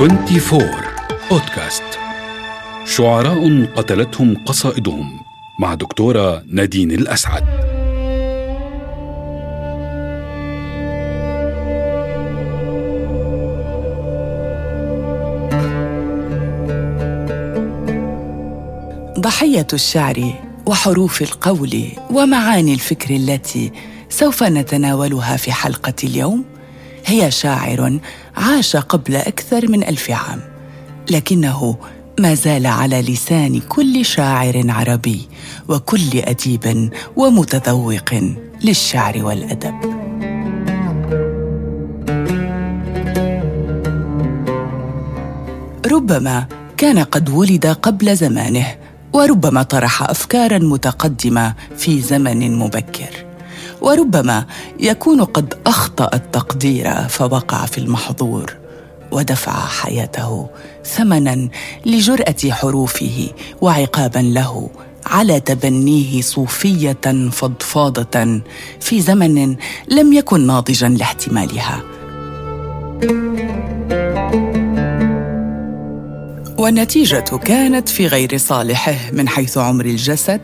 24 بودكاست شعراء قتلتهم قصائدهم مع دكتورة نادين الأسعد. ضحية الشعر وحروف القول ومعاني الفكر التي سوف نتناولها في حلقة اليوم. هي شاعر عاش قبل أكثر من ألف عام لكنه ما زال على لسان كل شاعر عربي وكل أديب ومتذوق للشعر والأدب. ربما كان قد ولد قبل زمانه وربما طرح افكارا متقدمة في زمن مبكر. وربما يكون قد أخطأ التقدير فوقع في المحظور ودفع حياته ثمنا لجرأة حروفه وعقابا له على تبنيه صوفية فضفاضة في زمن لم يكن ناضجا لاحتمالها. والنتيجة كانت في غير صالحه من حيث عمر الجسد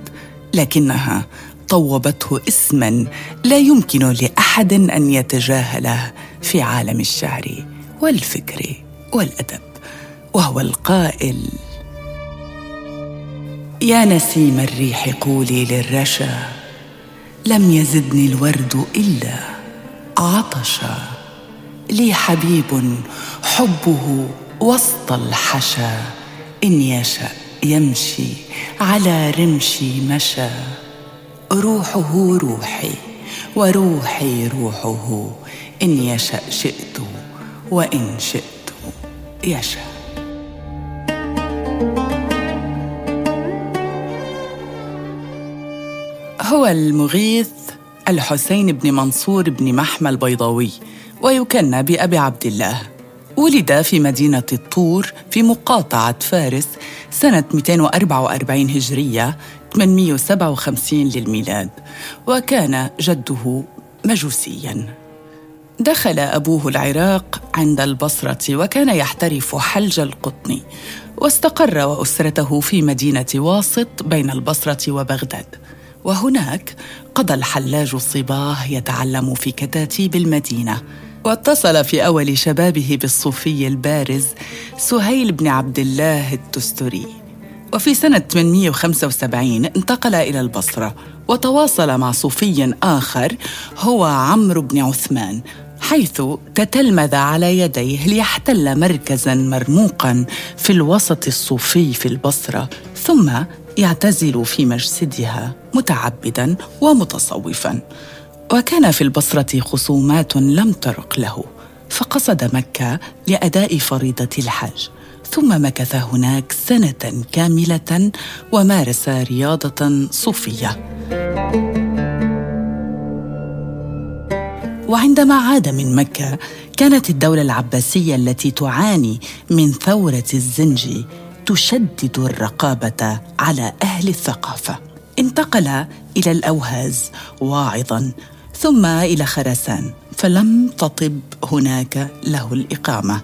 لكنها طوبته اسما لا يمكن لأحد أن يتجاهله في عالم الشعر والفكر والأدب وهو القائل يا نسيم الريح قولي للرشا لم يزدني الورد إلا عطشا لي حبيب حبه وسط الحشا إن يشأ يمشي على رمشي مشى روحه روحي وروحي روحه. إن يشأ شئت وإن شئت يشأ. هو المغيث الحسين بن منصور بن محمى البيضاوي ويكنى بأبي عبد الله. ولد في مدينة الطور في مقاطعة فارس سنة 244 هجرية 857 للميلاد وكان جده مجوسيا. دخل أبوه العراق عند البصرة وكان يحترف حلج القطن واستقر وأسرته في مدينة واسط بين البصرة وبغداد. وهناك قضى الحلاج صباه يتعلم في كتاتيب المدينة واتصل في أول شبابه بالصوفي البارز سهل بن عبد الله التستري وفي سنة 875 انتقل إلى البصرة وتواصل مع صوفي آخر هو عمرو بن عثمان حيث تتلمذ على يديه ليحتل مركزا مرموقا في الوسط الصوفي في البصرة ثم يعتزل في مسجدها متعبدا ومتصوفا. وكان في البصرة خصومات لم ترق له فقصد مكة لأداء فريضة الحج ثم مكث هناك سنة كاملة ومارس رياضة صوفية. وعندما عاد من مكة كانت الدولة العباسية التي تعاني من ثورة الزنج تشدد الرقابة على أهل الثقافة. انتقل إلى الأوهاز واعظا ثم إلى خراسان فلم تطب هناك له الإقامة.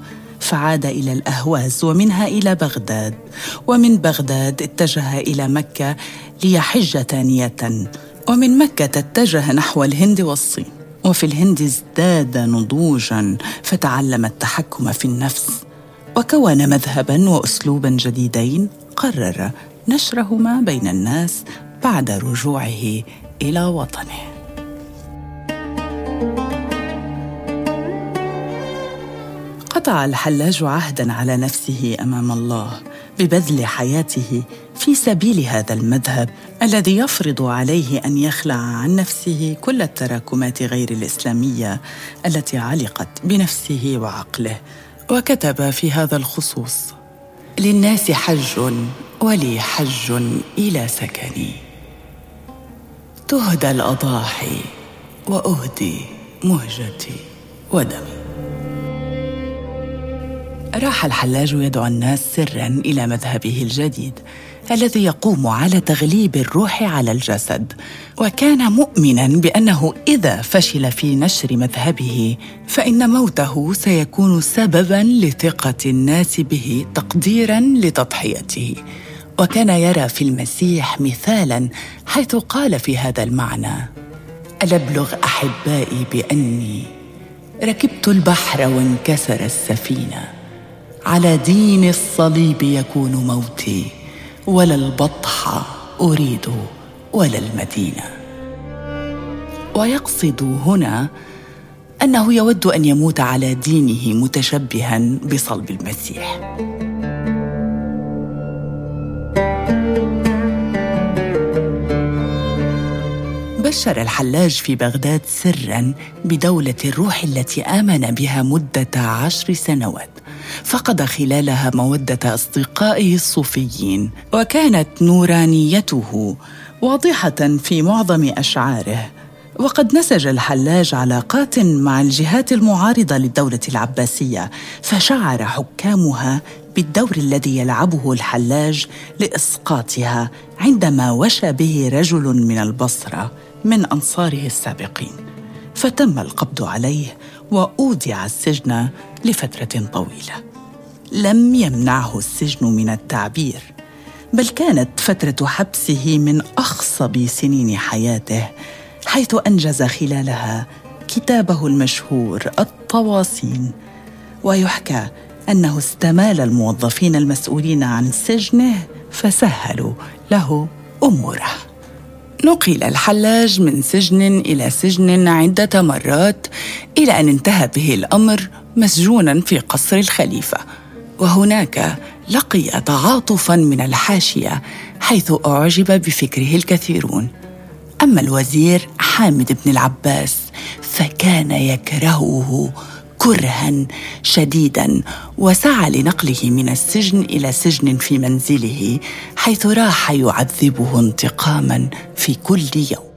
فعاد إلى الأهواز ومنها إلى بغداد. ومن بغداد اتجه إلى مكة ليحج ثانية. ومن مكة اتجه نحو الهند والصين. وفي الهند ازداد نضوجا فتعلم التحكم في النفس. وكون مذهبا واسلوبا جديدين قرر نشرهما بين الناس بعد رجوعه إلى وطنه. قطع الحلاج عهدا على نفسه أمام الله ببذل حياته في سبيل هذا المذهب الذي يفرض عليه أن يخلع عن نفسه كل التراكمات غير الإسلامية التي علقت بنفسه وعقله وكتب في هذا الخصوص للناس حج ولي حج إلى سكني تهدى الأضاحي وأهدي مهجتي ودمي. راح الحلاج يدعو الناس سرا إلى مذهبه الجديد الذي يقوم على تغليب الروح على الجسد وكان مؤمنا بأنه إذا فشل في نشر مذهبه فإن موته سيكون سببا لثقة الناس به تقديرا لتضحيته. وكان يرى في المسيح مثالا حيث قال في هذا المعنى الابلغ أحبائي بأني ركبت البحر وانكسر السفينة. على دين الصليب يكون موتي ولا البطح أريد ولا المدينة. ويقصد هنا أنه يود أن يموت على دينه متشبها بصلب المسيح. بشر الحلاج في بغداد سرا بدولة الروح التي آمن بها مدة عشر سنوات. فقد خلالها مودة أصدقائه الصوفيين وكانت نورانيته واضحة في معظم أشعاره. وقد نسج الحلاج علاقات مع الجهات المعارضة للدولة العباسية فشعر حكامها بالدور الذي يلعبه الحلاج لإسقاطها عندما وشى به رجل من البصرة من أنصاره السابقين. فتم القبض عليه وأودع السجن لفترة طويلة. لم يمنعه السجن من التعبير بل كانت فترة حبسه من أخصب سنين حياته حيث أنجز خلالها كتابه المشهور الطواسين ويحكى أنه استمال الموظفين المسؤولين عن سجنه فسهلوا له أموره. نقل الحلاج من سجن إلى سجن عدة مرات إلى أن انتهى به الأمر مسجونا في قصر الخليفة. وهناك لقي تعاطفا من الحاشية حيث أعجب بفكره الكثيرون. أما الوزير حامد بن العباس فكان يكرهه كرها شديدا وسعى لنقله من السجن إلى سجن في منزله حيث راح يعذبه انتقاما في كل يوم.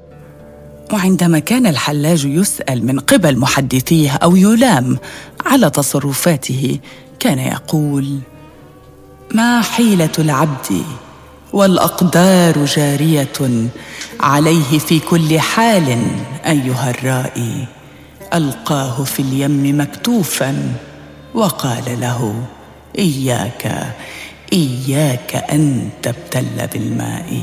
وعندما كان الحلاج يسأل من قبل محدثيه أو يلام على تصرفاته كان يقول ما حيلة العبد والأقدار جارية عليه في كل حال أيها الرائي؟ ألقاه في اليم مكتوفا وقال له إياك إياك أن تبتل بالماء.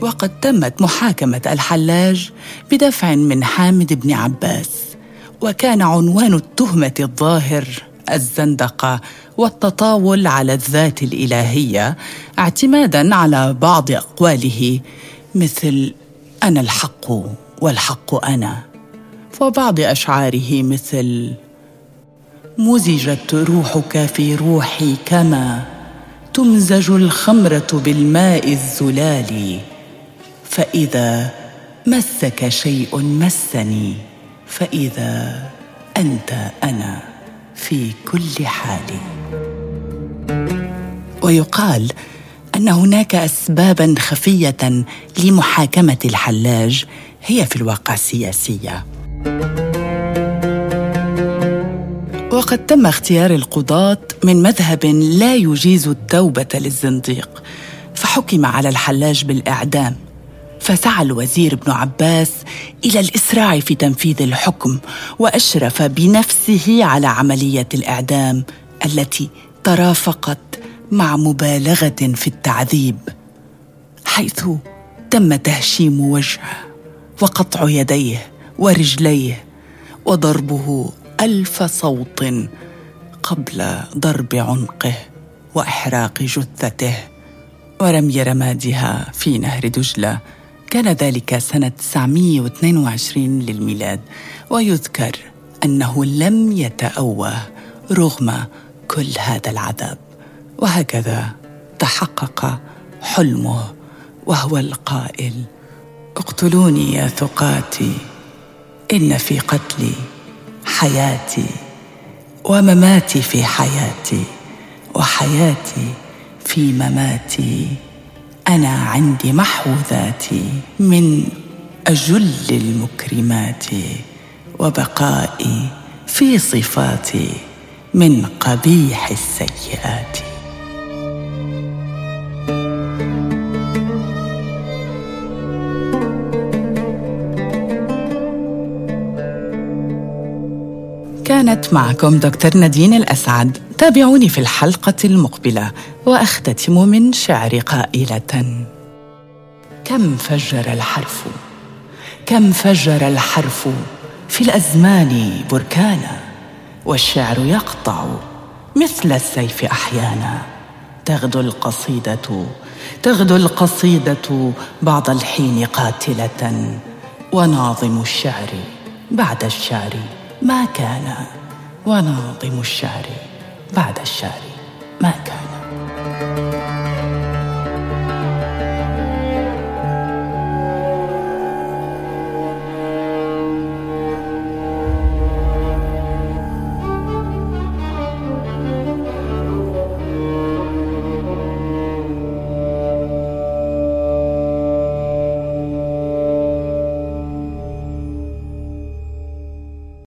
وقد تمت محاكمة الحلاج بدفع من حامد بن عباس وكان عنوان التهمة الظاهر الزندقة والتطاول على الذات الإلهية اعتمادا على بعض أقواله مثل أنا الحق والحق أنا وبعض أشعاره مثل مزجت روحك في روحي كما تمزج الخمرة بالماء الزلال فإذا مسك شيء مسني فإذا أنت أنا. في كل حال. ويقال أن هناك اسبابا خفية لمحاكمة الحلاج هي في الواقع سياسيه وقد تم اختيار القضاة من مذهب لا يجيز التوبة للزنديق فحكم على الحلاج بالإعدام. فسعى الوزير ابن عباس إلى الإسراع في تنفيذ الحكم وأشرف بنفسه على عملية الإعدام التي ترافقت مع مبالغة في التعذيب حيث تم تهشيم وجهه وقطع يديه ورجليه وضربه ألف صوت قبل ضرب عنقه وإحراق جثته ورمي رمادها في نهر دجلة. كان ذلك سنة 922 للميلاد ويذكر أنه لم يتأوه رغم كل هذا العذاب. وهكذا تحقق حلمه وهو القائل اقتلوني يا ثقاتي إن في قتلي حياتي ومماتي في حياتي وحياتي في مماتي. أنا عندي محو ذاتي من أجل المكرمات وبقائي في صفاتي من قبيح السيئات. كانت معكم دكتور نادين الأسعد. تابعوني في الحلقة المقبلة وأختتم من شعر قائلة كم فجر الحرف؟ كم فجر الحرف في الأزمان بركانا والشعر يقطع مثل السيف أحيانا. تغدو القصيدة تغدو القصيدة بعض الحين قاتلة وناظم الشعر بعد الشعر ما كان وناظم الشعر بعد الشعر ما كان.